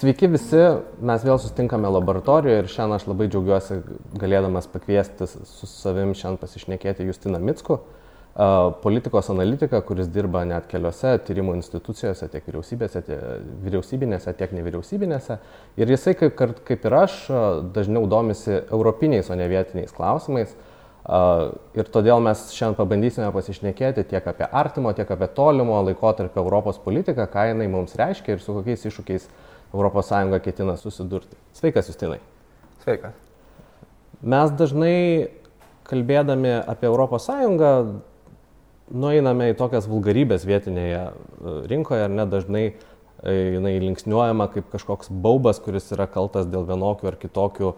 Sveiki visi, mes vėl sustinkame laboratorijoje ir šiandien aš labai džiaugiuosi galėdamas pakviesti su savim šiandien pasišnekėti Justiną Mitsku, politikos analitiką, kuris dirba net keliose tyrimų institucijose, tiek vyriausybėse, tiek vyriausybinėse, tiek nevyriausybinėse. Ir jisai, kaip, kaip ir aš, dažniau domisi europiniais, o ne vietiniais klausimais. Ir todėl mes šiandien pabandysime pasišnekėti tiek apie artimo, tiek apie tolimo laikotarpio Europos politiką, ką jinai mums reiškia ir su kokiais iššūkiais ES ketina susidurti. Sveikas, Justinai. Sveikas. Mes dažnai kalbėdami apie ES nueiname į tokias vulgarybės vietinėje e, rinkoje ir nedažnai e, jinai linksniuojama kaip kažkoks baubas, kuris yra kaltas dėl vienokių ar kitokių e,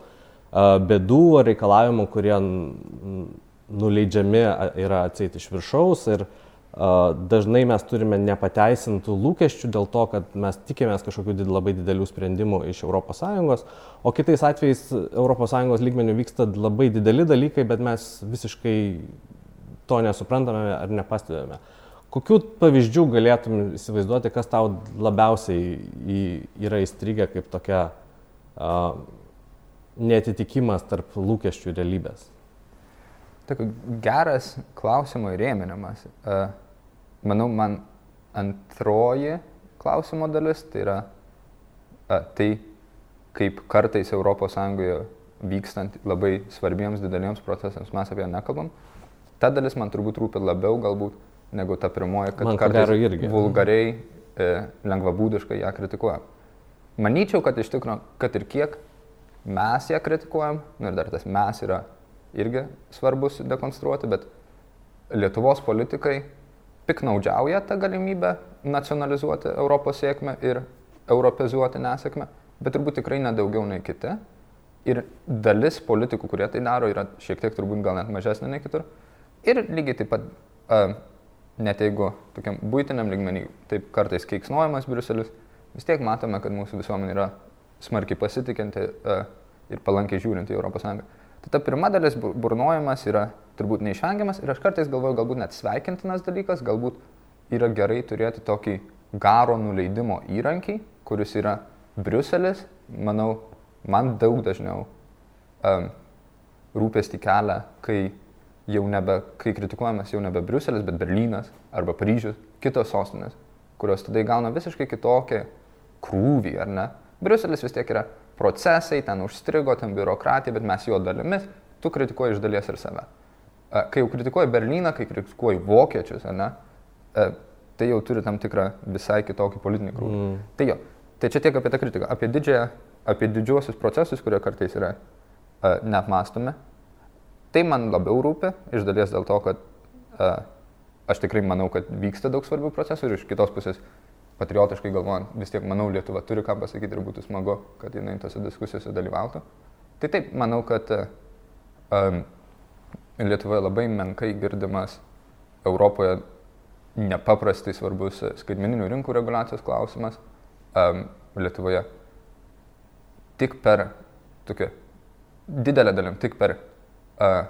bėdų ar reikalavimų, kurie nuleidžiami yra atseit iš viršaus ir Dažnai mes turime nepateisintų lūkesčių dėl to, kad mes tikimės kažkokių did, labai didelių sprendimų iš ES, o kitais atvejais ES lygmenių vyksta labai dideli dalykai, bet mes visiškai to nesuprantame ar nepastebėme. Kokių pavyzdžių galėtum įsivaizduoti, kas tau labiausiai yra įstrigę kaip tokia uh, netitikimas tarp lūkesčių realybės? Tokio geras klausimo įrėminimas. Uh, manau, man antroji klausimo dalis tai yra uh, tai, kaip kartais ES vykstant labai svarbiems dideliems procesams mes apie nekalbam. Ta dalis man turbūt rūpi labiau galbūt negu ta pirmoji, kad man kartais irgi. vulgariai, e, lengvabūdiškai ją kritikuoja. Manyčiau, kad iš tikrųjų, kad ir kiek mes ją kritikuojam, nu ir dar tas mes yra irgi svarbus dekonstruoti, bet Lietuvos politikai piknaudžiauja tą galimybę nacionalizuoti Europos sėkmę ir europezuoti nesėkmę, bet turbūt tikrai nedaugiau nei kiti. Ir dalis politikų, kurie tai daro, yra šiek tiek turbūt gal net mažesnė nei kitur. Ir lygiai taip pat, uh, net jeigu tokiam būtiniam lygmenį taip kartais keiksnojamas Briuselis, vis tiek matome, kad mūsų visuomenė yra smarkiai pasitikinti uh, ir palankiai žiūrinti į ES. Tai ta pirma dalis burnojimas yra turbūt neišvengiamas ir aš kartais galvoju, galbūt net sveikintinas dalykas, galbūt yra gerai turėti tokį garo nuleidimo įrankį, kuris yra Briuselis, manau, man daug dažniau um, rūpesti kelia, kai jau nebe, kai kritikuojamas jau nebe Briuselis, bet Berlynas arba Paryžius, kitos sostinės, kurios tada įgauna visiškai kitokį krūvį, ar ne? Briuselis vis tiek yra procesai, ten užstrigo, ten biurokratija, bet mes jo dalimis, tu kritikuoji iš dalies ir save. Kai jau kritikuoji Berliną, kai kritikuoji vokiečius, ne, tai jau turi tam tikrą visai kitokį politinį krūvį. Mm. Tai jo, tai čia tiek apie tą kritiką, apie, didžiąją, apie didžiuosius procesus, kurie kartais yra uh, neapmastomi. Tai man labiau rūpi, iš dalies dėl to, kad aš tikrai manau, kad vyksta daug svarbių procesų ir iš kitos pusės patriotiškai galvojant, vis tiek manau, Lietuva turi ką pasakyti ir būtų smagu, kad jinai tose diskusijose dalyvautų. Tai taip, manau, kad um, Lietuvoje labai menkai girdimas Europoje nepaprastai svarbus skaitmeninių rinkų reguliacijos klausimas. Um, Lietuvoje tik per tokią didelę dalim, tik per uh,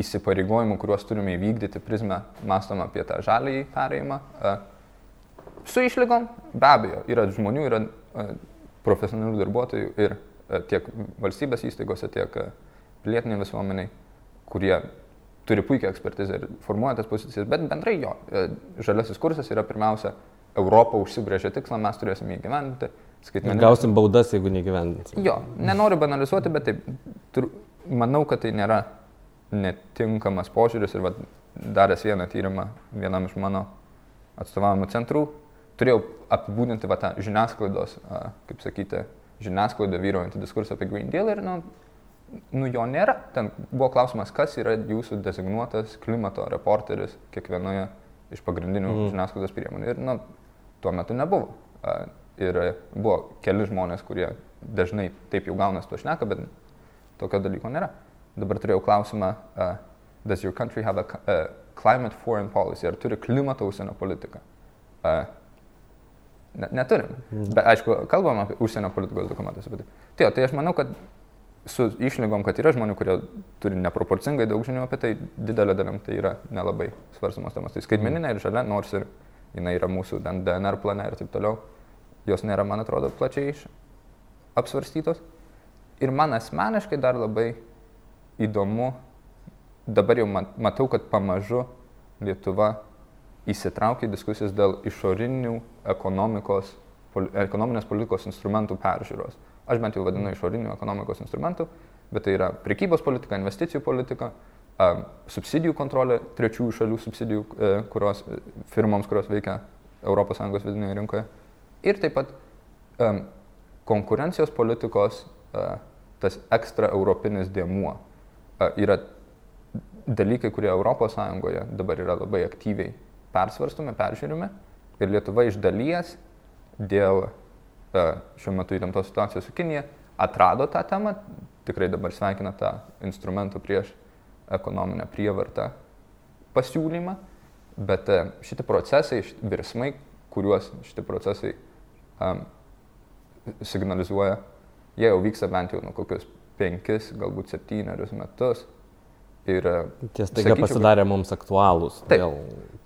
įsipareigojimų, kuriuos turime įvykdyti prizmę, mąstom apie tą žalį perėjimą. Uh, Su išlygom, be abejo, yra žmonių, yra e, profesionalių darbuotojų ir e, tiek valstybės įstaigose, tiek e, pilietiniai visuomeniai, kurie turi puikią ekspertizę ir formuoja tas pozicijas, bet bendrai jo, žaliasis kursas yra pirmiausia, Europą užsibrėžė tikslą, mes turėsime įgyvendinti. Skaitmeninė... Gausim baudas, jeigu negyvendinsim. Jo, nenoriu banalizuoti, bet taip, tur, manau, kad tai nėra netinkamas požiūris ir va, daręs vieną tyrimą vienam iš mano atstovavimo centrų, turėjau apibūdinti va, tą žiniasklaidos, kaip sakyti, žiniasklaidą vyruojantį diskursą apie Green Deal ir, nu, nu, jo nėra. Ten buvo klausimas, kas yra jūsų designuotas klimato reporteris kiekvienoje iš pagrindinių mm. žiniasklaidos priemonių. Ir, nu, tuo metu nebuvo. Ir buvo keli žmonės, kurie dažnai taip jau gaunas to šneka, bet tokio dalyko nėra. Dabar turėjau klausimą, uh, does your country have a uh, climate foreign policy, ar turi klimato užsienio politiką? Uh, Ne, neturim. Mhm. Bet aišku, kalbam apie užsienio politikos dokumentus. Bet... Tai, tai aš manau, kad su išlygom, kad yra žmonių, kurie turi neproporcingai daug žinių apie tai, didelė dalim tai yra nelabai svarstamos temos. Tai skaitmeninė ir žalia, nors ir jinai yra mūsų DNR plane ir taip toliau, jos nėra, man atrodo, plačiai apsvarstytos. Ir man asmeniškai dar labai įdomu, dabar jau matau, kad pamažu Lietuva įsitraukia į diskusijas dėl išorinių ekonomikos, poli, ekonominės politikos instrumentų peržiūros aš bent jau vadinu išorinių ekonomikos instrumentų, bet tai yra prekybos politika, investicijų politika, subsidijų kontrolė, trečiųjų šalių subsidijų e, kurios, firmoms, kurios veikia ES vidinėje rinkoje. Ir taip pat um, konkurencijos politikos uh, tas ekstra europinis dėmuo. Uh, yra dalykai, kurie ES dabar yra labai aktyviai persvarstomi, peržiūrimi ir Lietuva iš dalies dėl šiuo metu įtemptos situacijos su Kinija, atrado tą temą, tikrai dabar sveikina tą instrumentų prieš ekonominę prievartą pasiūlymą, bet e, šitie procesai, šitie virsmai, kuriuos šitie procesai um, signalizuoja, jie jau vyksta bent jau nu kokius penkis, galbūt septynerius metus. Ir, Ties taiga pasidarė mums aktualūs taip, dėl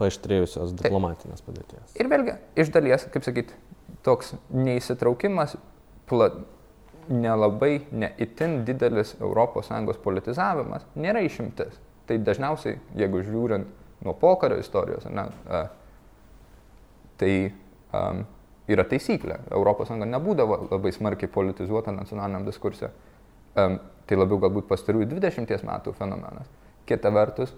paaištrėjusios diplomatinės padėties. Ir vėlgi, iš dalies, kaip sakyti, toks neįsitraukimas, pla, nelabai, neįtin didelis ES politizavimas nėra išimtis. Tai dažniausiai, jeigu žiūrint nuo pokario istorijos, ne, a, tai um, yra taisyklė. ES nebūdavo labai smarkiai politizuota nacionaliniam diskursė. Tai labiau galbūt pastarųjų 20 metų fenomenas. Kita vertus,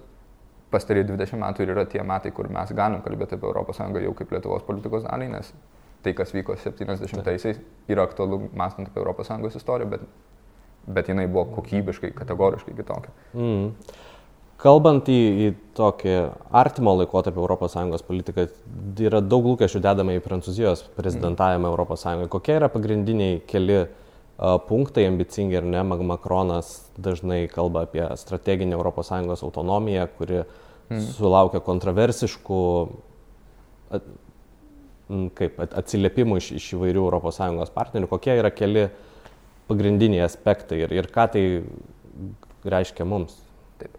pastarųjų 20 metų ir yra tie metai, kur mes galim kalbėti apie ES jau kaip Lietuvos politikos dalį, nes tai, kas vyko 70-aisiais, yra aktualu mąstant apie ES istoriją, bet, bet jinai buvo kokybiškai, kategoriškai kitokia. Mm. Kalbant į, į tokį artimo laikotarpį ES politiką, yra daug lūkesčių dedama į Prancūzijos prezidentavimą mm. ES. Kokie yra pagrindiniai keli uh, punktai ambicingi ir ne? Makronas dažnai kalba apie strateginę ES autonomiją, kuri mm. sulaukia kontroversiškų kaip atsiliepimų iš, iš įvairių ES partnerių, kokie yra keli pagrindiniai aspektai ir, ir ką tai reiškia mums. Taip,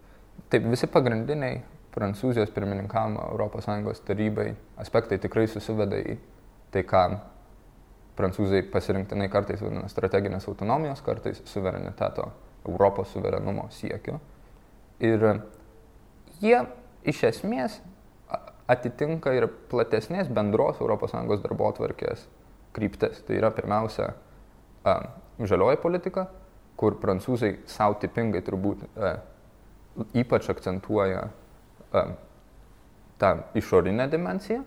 Taip visi pagrindiniai Prancūzijos pirmininkavimo ES tarybai aspektai tikrai susiveda į tai, ką prancūzai pasirinktinai kartais vadina strateginės autonomijos, kartais suvereniteto, Europos suverenumo siekiu. Ir jie iš esmės atitinka ir platesnės bendros ES darbo atvarkės kryptis. Tai yra pirmiausia žalioji politika, kur prancūzai savo tipingai turbūt ypač akcentuoja tą išorinę dimenciją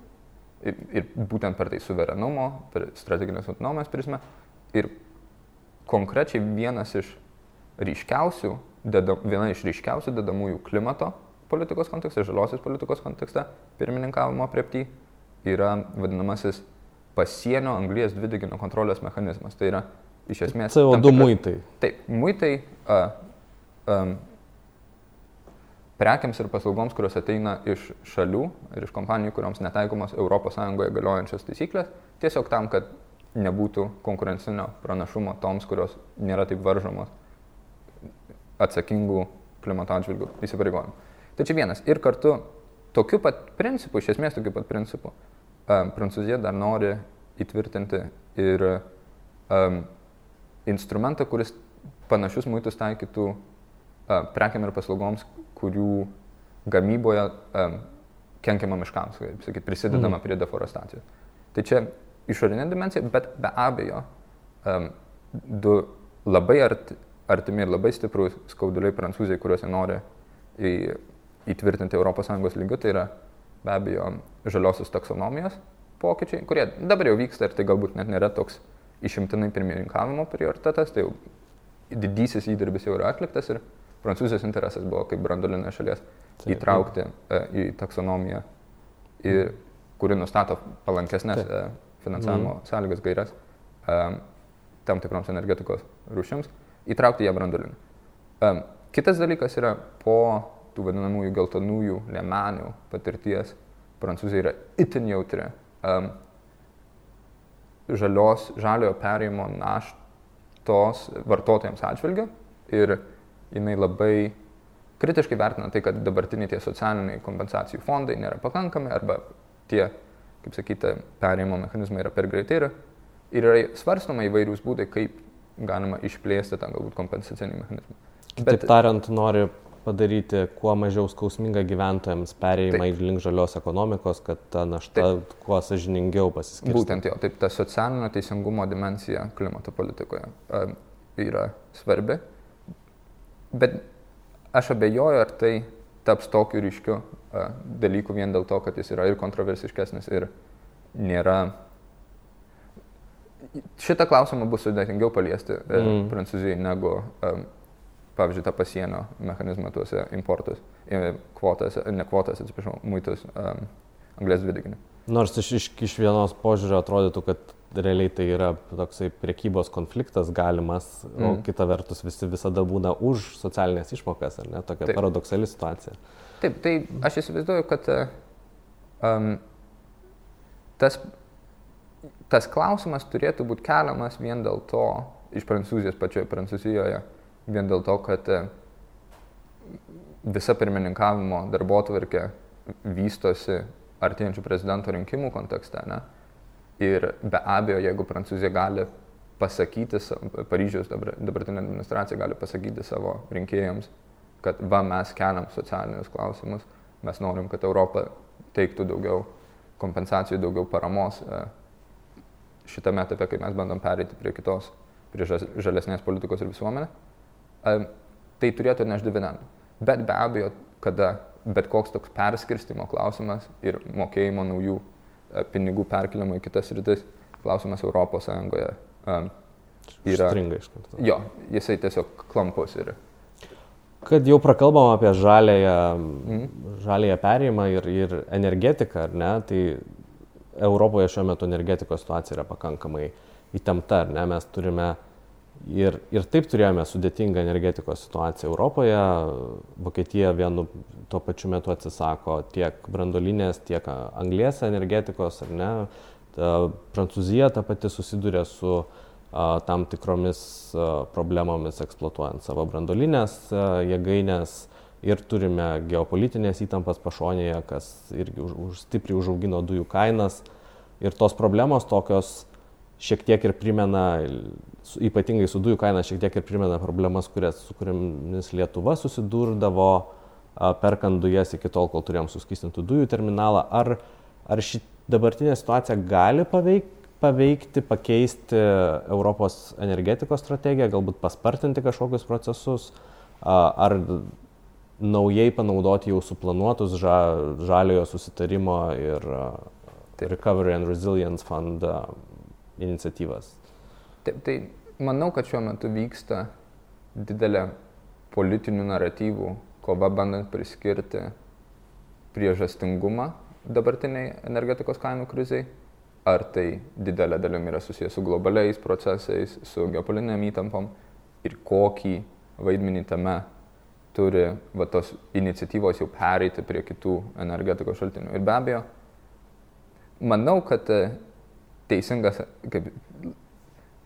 ir, ir būtent per tai suverenumo, per strateginės autonomijos prizmę. Ir konkrečiai vienas iš ryškiausių, dedam, viena iš ryškiausių dedamųjų klimato politikos kontekste, žaliosios politikos kontekste, pirmininkavimo priepti, yra vadinamasis pasienio anglijas dvideginio kontrolės mechanizmas. Tai yra iš esmės... CO2 tikra, muitai. Taip, muitai a, a, prekiams ir paslaugoms, kurios ateina iš šalių ir iš kompanijų, kuriuoms netaikomos ES galiojančios taisyklės, tiesiog tam, kad nebūtų konkurencinio pranašumo toms, kurios nėra taip varžomos atsakingų klimato atžvilgių įsipareigojimų. Tai čia vienas. Ir kartu tokiu pat principu, iš esmės tokiu pat principu, Prancūzija dar nori įtvirtinti ir um, instrumentą, kuris panašius muitus taikytų uh, prekiam ir paslaugoms, kurių gamyboje um, kenkiama miškams, kaip sakyt, prisidedama mm. prie deforestacijos. Tai čia išorinė dimensija, bet be abejo, um, du labai arti, artimi ir labai stiprus skauduliai prancūzijai, kuriuose nori į įtvirtinti ES lygių, tai yra be abejo žaliosios taksonomijos pokyčiai, kurie dabar jau vyksta ir tai galbūt net nėra toks išimtinai pirmininkavimo prioritetas, tai jau didysis įdirbis jau yra atliktas ir Prancūzijos interesas buvo kaip brandolinė šalies Taip. įtraukti e, į taksonomiją, į, kuri nustato palankesnės e, finansavimo mm. sąlygas gairias e, tam tikroms energetikos rūšims, įtraukti ją brandolinį. Kitas dalykas yra po tų vadinamųjų geltonųjų liemenių patirties Prancūzija yra itin jautri. Um, žalios, žaliojo perėjimo naštos vartotojams atžvilgiu, Ir jinai labai kritiškai vertina tai, kad dabartiniai tie socialiniai kompensacijų fondai nėra pakankami arba tie, kaip sakyti, perėjimo mechanizmai yra per greitai ir, ir yra svarstoma įvairius būdai, kaip galima išplėsti tą galbūt kompensacinį mechanizmą. Kitaip Bet, tariant, nori padaryti kuo mažiau skausmingą gyventojams perėjimą į link žalios ekonomikos, kad ta našta taip, kuo sažiningiau pasiskirtų. Būtent jo, taip ta socialinio teisingumo dimensija klimato politikoje uh, yra svarbi, bet aš abejoju, ar tai taps tokiu ryškiu uh, dalyku vien dėl to, kad jis yra ir kontroversiškesnis, ir nėra šitą klausimą bus sudėtingiau paliesti e, mm. Prancūzijai negu, um, pavyzdžiui, tą pasienio mechanizmą tuose importus, kvotas, ne kvotas, atsiprašau, muitus um, anglės dvideginį. Nors iš, iš, iš vienos požiūrio atrodytų, kad realiai tai yra toksai priekybos konfliktas galimas, mm. o kita vertus visi visada būna už socialinės išmokas, ar ne? Tokia Taip. paradoksali situacija. Taip, tai aš įsivaizduoju, kad um, tas tas klausimas turėtų būti keliamas vien dėl to, iš Prancūzijos pačioje Prancūzijoje, vien dėl to, kad visa pirmininkavimo darbo tvarkė vystosi artėjančių prezidento rinkimų kontekste. Ne? Ir be abejo, jeigu Prancūzija gali pasakyti, Paryžiaus dabartinė administracija gali pasakyti savo rinkėjams, kad va mes keliam socialinius klausimus, mes norim, kad Europa teiktų daugiau kompensacijų, daugiau paramos e, šitame etape, kai mes bandom pereiti prie kitos, prie žalesnės politikos ir visuomenė, tai turėtų nešti dividendų. Bet be abejo, kada bet koks toks perskirstimo klausimas ir mokėjimo naujų e, pinigų perkelimo į kitas rytis klausimas Europos Sąjungoje yra. Stringa iš karto. Jo, jisai tiesiog klampus ir. Kad jau prakalbam apie žalėją, mm. žalėją perėjimą ir, ir energetiką, ar ne, tai Europoje šiuo metu energetikos situacija yra pakankamai įtempta, ar ne? Mes turime ir, ir taip turėjome sudėtingą energetikos situaciją Europoje. Vokietija vienu tuo pačiu metu atsisako tiek brandolinės, tiek anglės energetikos, ar ne? Ta, Prancūzija ta pati susiduria su a, tam tikromis a, problemomis eksploatuojant savo brandolinės a, jėgainės ir turime geopolitinės įtampas pašonėje, kas irgi už, už stipriai užaugino dujų kainas. Ir tos problemos tokios šiek tiek ir primena, ypatingai su dujų kaina, šiek tiek ir primena problemas, kurias, su kuriamis Lietuva susidurdavo, perkant dujas iki tol, kol turėjom suskistintų dujų terminalą. Ar, ar ši dabartinė situacija gali paveikti? paveikti, pakeisti Europos energetikos strategiją, galbūt paspartinti kažkokius procesus, ar naujai panaudoti jau suplanuotus ža, žaliojo susitarimo ir. Recovery and Resilience Fund iniciatyvas. Taip, tai manau, kad šiuo metu vyksta didelė politinių naratyvų kova bandant priskirti priežastingumą dabartiniai energetikos kainų krizai, ar tai didelė dalim yra susijęs su globaliais procesais, su geopolitiniam įtampom ir kokį vaidmenį tame turi va, tos iniciatyvos jau pereiti prie kitų energetikos šaltinių. Ir be abejo, manau, kad teisingas, kaip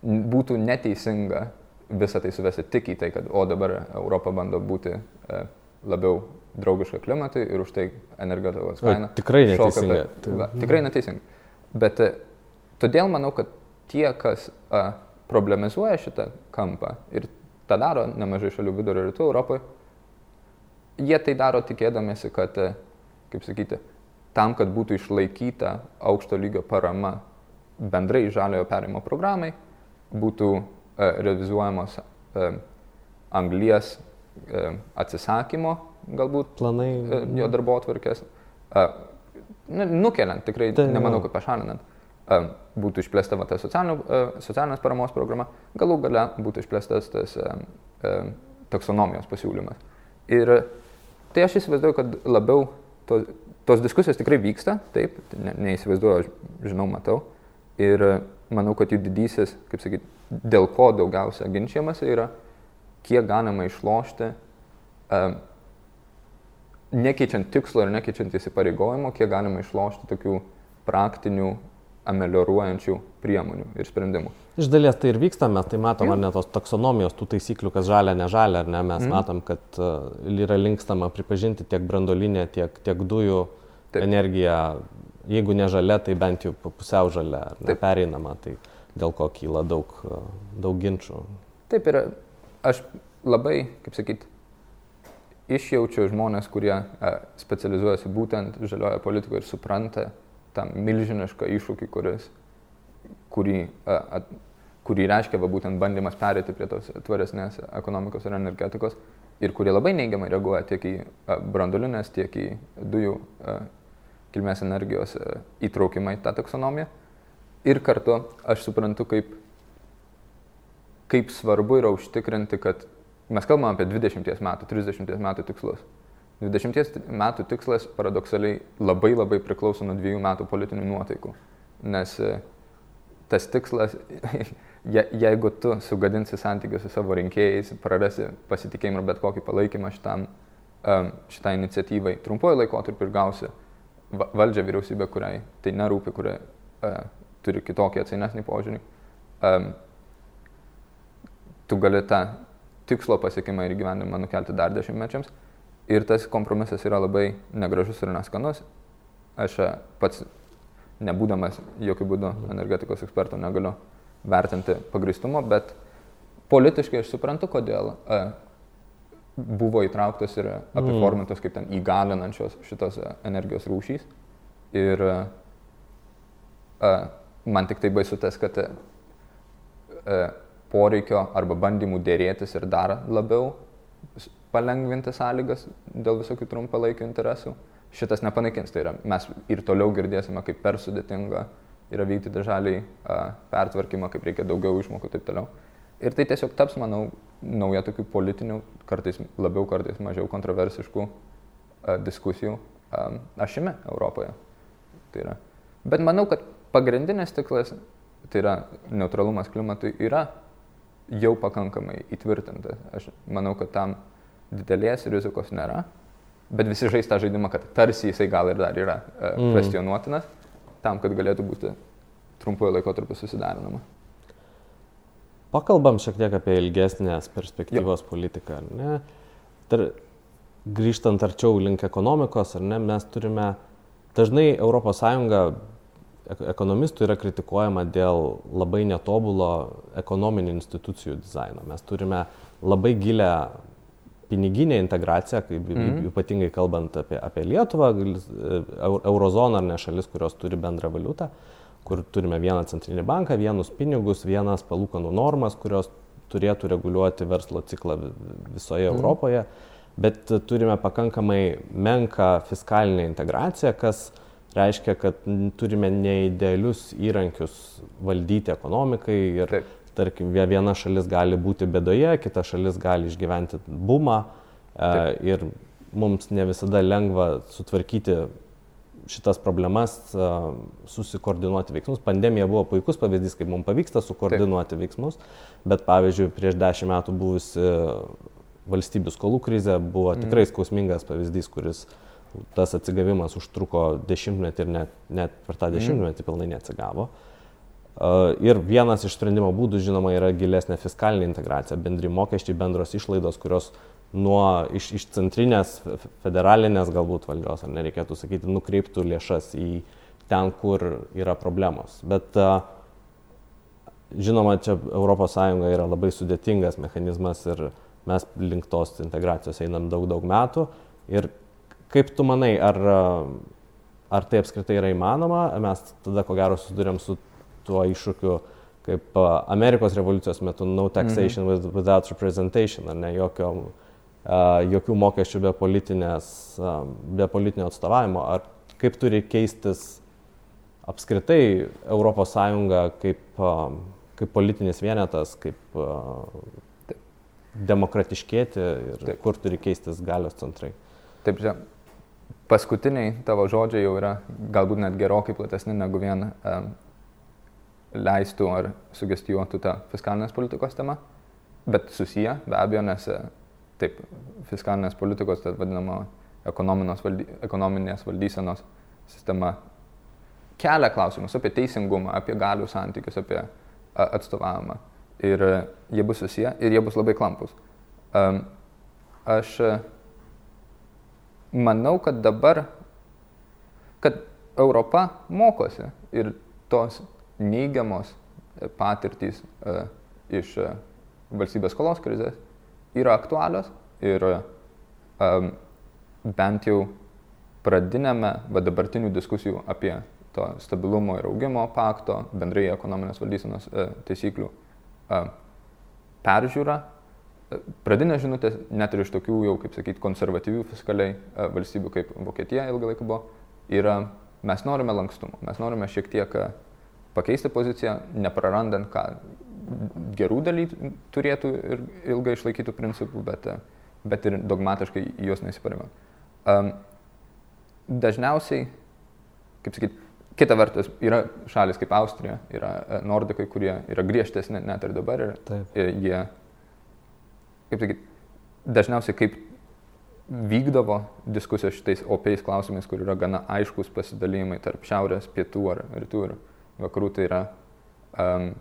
būtų neteisinga visą tai suvesti tik į tai, kad o dabar Europa bando būti e, labiau draugiška klimatui ir už tai energetikos kaina. Tikrai neteisinga. Tai, va, tikrai neteisinga. Bet e, todėl manau, kad tie, kas a, problemizuoja šitą kampą ir tą daro nemažai šalių vidurio rytų Europoje, jie tai daro tikėdamėsi, kad, e, kaip sakyti, tam, kad būtų išlaikyta aukšto lygio parama bendrai žaliojo perimo programai, būtų e, revizuojamos e, anglies e, atsisakymo galbūt planai jo darbo atvarkės, nu, nukeliant, tikrai tai, nemanau, kad pašalinant, būtų išplėsta va, ta socialinės paramos programa, galų gale būtų išplėstas tas taksonomijos pasiūlymas. Ir Tai aš įsivaizduoju, kad labiau to, tos diskusijos tikrai vyksta, taip, ne, neįsivaizduoju, žinau, matau. Ir manau, kad jų didysis, kaip sakyti, dėl ko daugiausia ginčiamasi yra, kiek galima išlošti, um, nekeičiant tikslo ir nekeičiant įsipareigojimo, kiek galima išlošti tokių praktinių amelioruojančių priemonių ir sprendimų. Iš dalies tai ir vyksta, mes tai matom, ar ne tos taksonomijos, tų taisyklių, kas žalia, nežalia, ar ne, mes mm. matom, kad uh, yra linkstama pripažinti tiek brandolinę, tiek, tiek dujų Taip. energiją, jeigu ne žalia, tai bent jau pusiau žalia, ne, pereinama, tai dėl ko kyla daug, daug ginčių. Taip ir aš labai, kaip sakyti, išjaučiu žmonės, kurie e, specializuojasi būtent žalioje politikoje ir supranta tą milžinišką iššūkį, kuris, kurį, e, at, kurį reiškia va, būtent bandymas perėti prie tos tvaresnės ekonomikos ir energetikos ir kurie labai neigiamai reaguoja tiek į e, brandulinės, tiek į dujų kilmės energijos įtraukimą į tą taksonomiją. Ir kartu aš suprantu, kaip, kaip svarbu yra užtikrinti, kad Mes kalbame apie 20 metų, 30 metų tikslus. 20 metų tikslas paradoksaliai labai labai priklauso nuo dviejų metų politinių nuotaikų. Nes e, tas tikslas, je, jeigu tu sugadinsi santykius su savo rinkėjais, prarasi pasitikėjimą ir bet kokį palaikymą šitam, šitai iniciatyvai, trumpuoju laikotarpiu ir gausi valdžią vyriausybę, kuriai tai nerūpi, kuria uh, turi kitokį atsainesnį požiūrį, um, tu gali tą tikslo pasiekimą ir gyvenimą nukelti dar dešimtmečiams. Ir tas kompromisas yra labai negražus ir neskanus. Aš e, pats, nebūdamas jokių būdų energetikos eksperto, negaliu vertinti pagristumo, bet politiškai aš suprantu, kodėl e, buvo įtrauktos ir apiformintos kaip ten įgalinančios šitos e, energijos rūšys. Ir a, man tik tai baisu tas, kad a, poreikio arba bandymų dėrėtis ir dar labiau palengvinti sąlygas dėl visokių trumpalaikių interesų. Šitas nepanaikins, tai yra mes ir toliau girdėsime, kaip per sudėtinga yra vykdyti žaliai pertvarkymą, kaip reikia daugiau išmokų ir taip toliau. Ir tai tiesiog taps, manau, nauja tokių politinių, kartais labiau, kartais mažiau kontroversiškų a, diskusijų a, ašimi Europoje. Tai yra. Bet manau, kad pagrindinės tiklas, tai yra neutralumas klimatui, yra jau pakankamai įtvirtinta. Aš manau, kad tam didelės rizikos nėra, bet visi žais tą žaidimą, kad tarsi jisai gal ir dar yra e, mm. kvestionuotinas, tam, kad galėtų būti trumpuoju laikotarpiu susidarinama. Pakalbam šiek tiek apie ilgesnės perspektyvos jo. politiką. Ne? Tar, grįžtant arčiau link ekonomikos, ar ne, mes turime dažnai ES ekonomistų yra kritikuojama dėl labai netobulo ekonominių institucijų dizaino. Mes turime labai gilę piniginę integraciją, kaip, mm -hmm. ypatingai kalbant apie, apie Lietuvą, eurozoną ar ne šalis, kurios turi bendrą valiutą, kur turime vieną centrinį banką, vienus pinigus, vienas palūkanų normas, kurios turėtų reguliuoti verslo ciklą visoje mm. Europoje, bet turime pakankamai menką fiskalinę integraciją, kas reiškia, kad turime neidealius įrankius valdyti ekonomikai ir, Taip. tarkim, viena šalis gali būti bedoje, kita šalis gali išgyventi bumą Taip. ir mums ne visada lengva sutvarkyti šitas problemas, susikoordinuoti veiksmus. Pandemija buvo puikus pavyzdys, kaip mums pavyksta sukoordinuoti Taip. veiksmus, bet pavyzdžiui, prieš dešimt metų buvusi valstybių skolų krizė buvo tikrai mm. skausmingas pavyzdys, kuris tas atsigavimas užtruko dešimtmetį ir net, net per tą mhm. dešimtmetį pilnai neatsigavo. Ir vienas iš sprendimo būdų, žinoma, yra gilesnė fiskalinė integracija, bendri mokesčiai, bendros išlaidos, kurios nuo iš, iš centrinės, federalinės galbūt valdžios, ar nereikėtų sakyti, nukreiptų lėšas į ten, kur yra problemos. Bet žinoma, čia ES yra labai sudėtingas mechanizmas ir mes link tos integracijos einam daug, daug metų. Ir Kaip tu manai, ar, ar tai apskritai yra įmanoma? Mes tada ko gero susidurėm su tuo iššūkiu, kaip Amerikos revoliucijos metu no taxation -hmm. without representation, ar ne jokio, uh, jokių mokesčių be, be politinio atstovavimo. Ar kaip turi keistis apskritai ES kaip, kaip politinis vienetas, kaip demokratiškėti ir Taip. kur turi keistis galios centrai. Taip, žinoma paskutiniai tavo žodžiai jau yra galbūt net gerokai platesni negu vien um, leistų ar sugestijuotų tą fiskalinės politikos temą, bet susiję be abejo, nes taip, fiskalinės politikos, tai vadinamo valdy, ekonominės valdysenos sistema kelia klausimus apie teisingumą, apie galių santykius, apie atstovavimą. Ir jie bus susiję ir jie bus labai klampus. Aš manau, kad dabar, kad Europa mokosi ir tos neigiamos patirtys iš valstybės skolos krizės yra aktualios ir um, bent jau pradinėme, va dabartinių diskusijų apie to stabilumo ir augimo pakto, bendrai ekonominės valdysenos e, taisyklių e, peržiūra. Pradinė žinutė net ir iš tokių jau, kaip sakyti, konservatyvių fiskaliai e, valstybių kaip Vokietija ilgą laiką buvo, yra mes norime lankstumo, mes norime šiek tiek e, pakeisti poziciją, neprarandant ką gerų dalykų turėtų ir ilgai išlaikytų principų, bet, bet ir dogmatiškai juos neįsipareigo. Um, dažniausiai, kaip sakyt, kita vertus, yra šalis kaip Austrija, yra e, nordikai, kurie yra griežtesni net ir dabar ir, ir jie, kaip sakyt, dažniausiai kaip vykdavo diskusijos šitais opiais klausimais, kur yra gana aiškus pasidalymai tarp šiaurės, pietų ar rytų ir vakarų, tai yra um,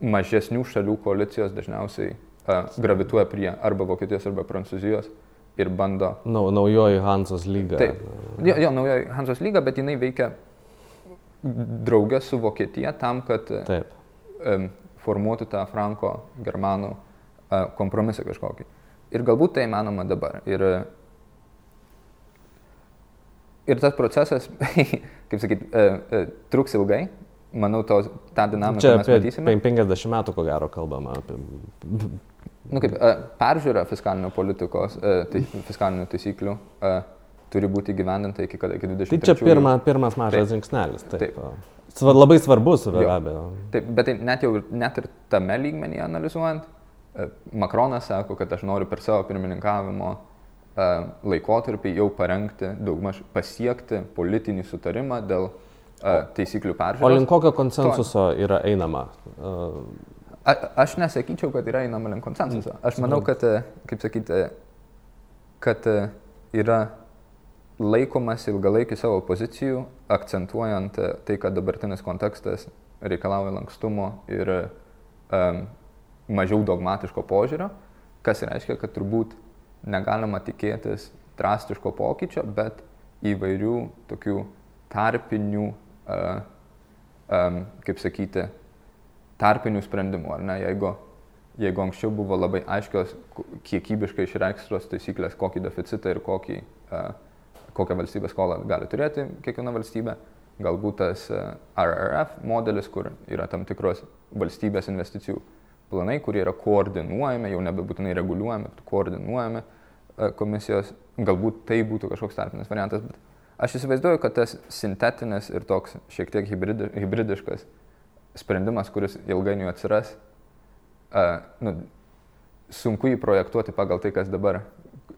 mažesnių šalių koalicijos dažniausiai uh, gravituoja prie arba Vokietijos, arba Prancūzijos ir bando. Nau, naujoji Hansos lyga. Taip, jo, jo naujoji Hansos lyga, bet jinai veikia draugė su Vokietija tam, kad Taip. um, formuotų tą franko-germanų uh, kompromisą kažkokį. Ir galbūt tai įmanoma dabar. Ir, ir tas procesas, kaip sakyt, uh, uh, truks ilgai. Manau, to, tą dinamiką Čia mes matysime. 50 metų, ko gero, kalbama apie. nu, kaip, e, peržiūra fiskalinio politikos, e, tai, fiskalinių taisyklių e, turi būti gyvendinta iki, iki 20 Tai čia pirma, pirmas mažas žingsnelis. Taip. Taip. Svar, labai svarbus, be Jo. abejo. Taip, bet tai net, jau, net ir tame lygmenyje analizuojant, Makronas sako, kad aš noriu per savo pirmininkavimo laikotarpį jau parengti, daugmaž pasiekti politinį sutarimą dėl e, taisyklių O peržiūros. link kokio konsensuso yra einama? A, aš nesakyčiau, kad yra einama link konsensuso. Aš manau, kad, e, kaip sakyti, kad e, yra laikomas ilgalaikių savo pozicijų, akcentuojant e, tai, kad dabartinis kontekstas reikalauja lankstumo ir um, mažiau dogmatiško požiūrio, kas reiškia, kad turbūt negalima tikėtis drastiško pokyčio, bet įvairių tokių tarpinių, kaip sakyti, tarpinių sprendimų, ar ne, jeigu, jeigu anksčiau buvo labai aiškios kiekybiškai išreikštos taisyklės, kokį deficitą ir kokį, kokią valstybės skolą gali turėti kiekviena valstybė, galbūt tas RRF modelis, kur yra tam tikros valstybės investicijų planai, kurie yra koordinuojami, jau nebebūtinai reguliuojami, bet koordinuojami komisijos, galbūt tai būtų kažkoks tarpinis variantas, bet aš įsivaizduoju, kad tas sintetinis ir toks šiek tiek hibridi, hybridiškas sprendimas, kuris ilgainiui atsiras, uh, nu, sunku jį projektuoti pagal tai, kas dabar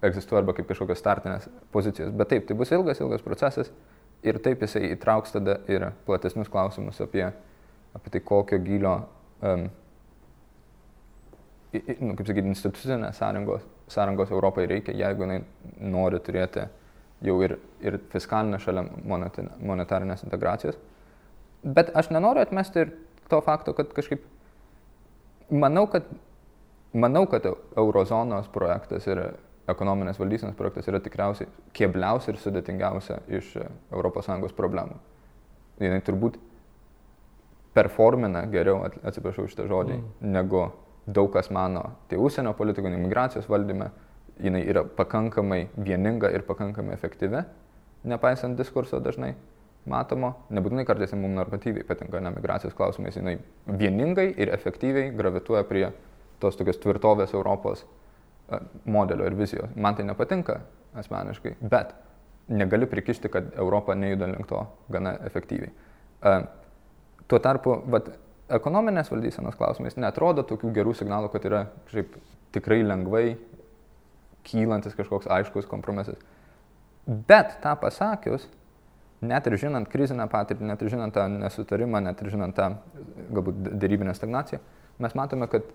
egzistuoja arba kaip kažkokios startinės pozicijos. Bet taip, tai bus ilgas, ilgas procesas ir taip jisai įtrauks tada ir platesnius klausimus apie, apie tai, kokio gilio, um, i- i- nu, kaip sakyti, institucinės sąrangos, sąrangos Europai reikia, jeigu jinai nori turėti jau ir, ir fiskalinę šalia monetarinės integracijos. Bet aš nenoriu atmesti ir to fakto, kad kažkaip manau, kad, manau, kad eurozonos projektas ir ekonominės valdysenos projektas yra tikriausiai kiebliausia ir sudėtingiausia iš ES problemų. Jis turbūt performina geriau, at- atsiprašau šitą žodį, mm. negu daug kas mano tai užsienio politikų, imigracijos valdyme. Jis yra pakankamai vieninga ir pakankamai efektyvi, nepaisant diskurso dažnai matomo, nebūtinai kartais mums normatyviai patinka ne migracijos klausimais, jinai vieningai ir efektyviai gravituoja prie tos tokios tvirtovės Europos e, modelio ir vizijos. Man tai nepatinka asmeniškai, bet negali prikišti, kad Europa nejuda link to gana efektyviai. E, Tuo tarpu, vat, ekonominės valdysenos klausimais netrodo tokių gerų signalų, kad yra kažkaip tikrai lengvai kylantis kažkoks aiškus kompromisas. Bet tą pasakius, net ir žinant krizinę patirtį, net ir žinant tą nesutarimą, net ir žinant tą galbūt dėrybinę stagnaciją, mes matome, kad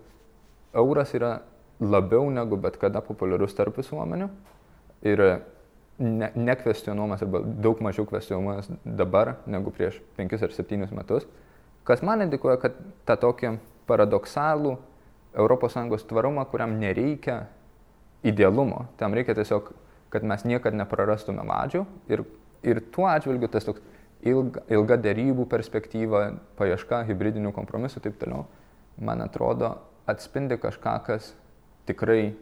euras yra labiau negu bet kada populiarus tarp visuomenių. Ir ne, nekvestionuojamas arba daug mažiau kvestionuojamas dabar negu prieš 5 ar 7 metus, kas man indikuoja, kad tą tokį paradoksalų ES tvarumą, kuriam nereikia idealumo, tam reikia tiesiog, kad mes niekada neprarastume vadžių ir, ir tuo atžvilgiu tas toks ilga, ilga dėrybų perspektyva, paieška hybridinių kompromisų ir taip toliau, man atrodo, atspindi kažką, kas tikrai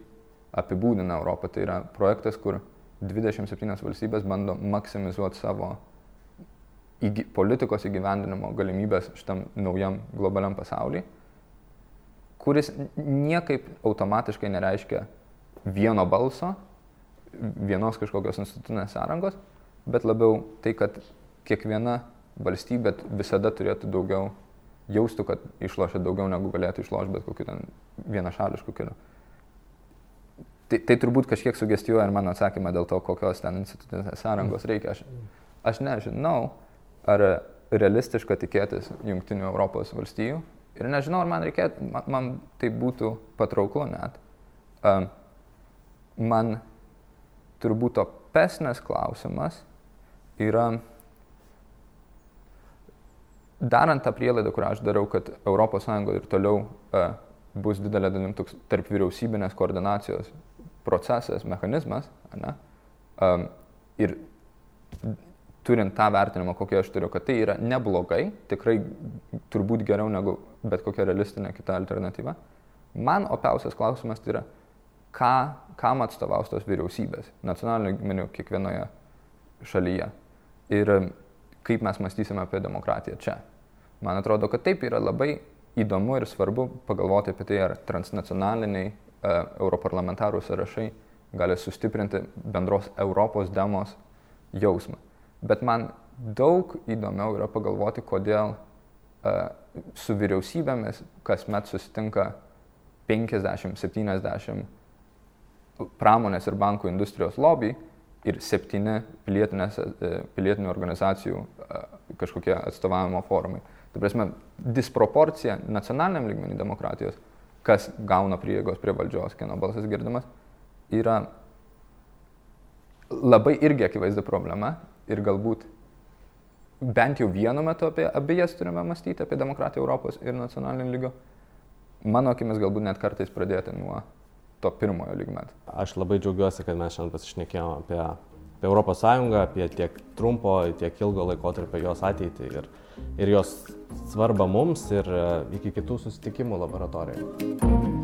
apibūdina Europą. Tai yra projektas, kur 27 valstybės bando maksimizuoti savo įgy, politikos įgyvendinimo galimybės šitam naujam globaliam pasauliui, kuris niekaip automatiškai nereiškia vieno balso, vienos kažkokios institucinės sąrangos, bet labiau tai, kad kiekviena valstybė visada turėtų daugiau jaustų, kad išlošia daugiau negu galėtų išlošti bet kokiu ten vienašališku keliu. Tai, tai turbūt kažkiek sugestijuoja ir mano atsakymą dėl to, kokios ten institucinės sąrangos reikia. Aš, aš nežinau, ar realistiška tikėtis Junktinių Europos valstijų ir nežinau, ar man reikėtų, man, man tai būtų patrauklu net. Um, man turbūt opesnės klausimas yra, darant tą prielaidą, kurią aš darau, kad ES ir toliau uh, bus didelė dalim toks tarp vyriausybinės koordinacijos procesas, mechanizmas, ne? Um, ir turint tą vertinimą, kokį aš turiu, kad tai yra neblogai, tikrai turbūt geriau negu bet kokia realistinė kita alternatyva, man opiausias klausimas tai yra, ką, kam atstovaus tos vyriausybės, nacionaliniu lygmeniu kiekvienoje šalyje ir kaip mes mąstysime apie demokratiją čia. Man atrodo, kad taip yra labai įdomu ir svarbu pagalvoti apie tai, ar transnacionaliniai E, europarlamentarų sąrašai gali sustiprinti bendros Europos demos jausmą. Bet man daug įdomiau yra pagalvoti, kodėl uh, su vyriausybėmis kasmet susitinka 50-70 pramonės ir bankų industrijos lobby ir septyni e, pilietinių organizacijų kažkokie atstovavimo forumai. Tai prasme, disproporcija nacionaliniam lygmenį demokratijos kas gauna prieigos prie valdžios, kieno balsas girdimas, yra labai irgi akivaizdi problema ir galbūt bent jau vienu metu apie abiejas turime mąstyti, apie demokratiją Europos ir nacionalinių lygių. Mano akimis galbūt net kartais pradėti nuo to pirmojo lygmens. Aš labai džiaugiuosi, kad mes šiandien pasišnekėjome apie, apie Europos Sąjungą, apie tiek trumpo, tiek ilgo laikotarpio jos ateitį ir, ir jos svarbą mums ir e, iki kitų susitikimų laboratorijoje.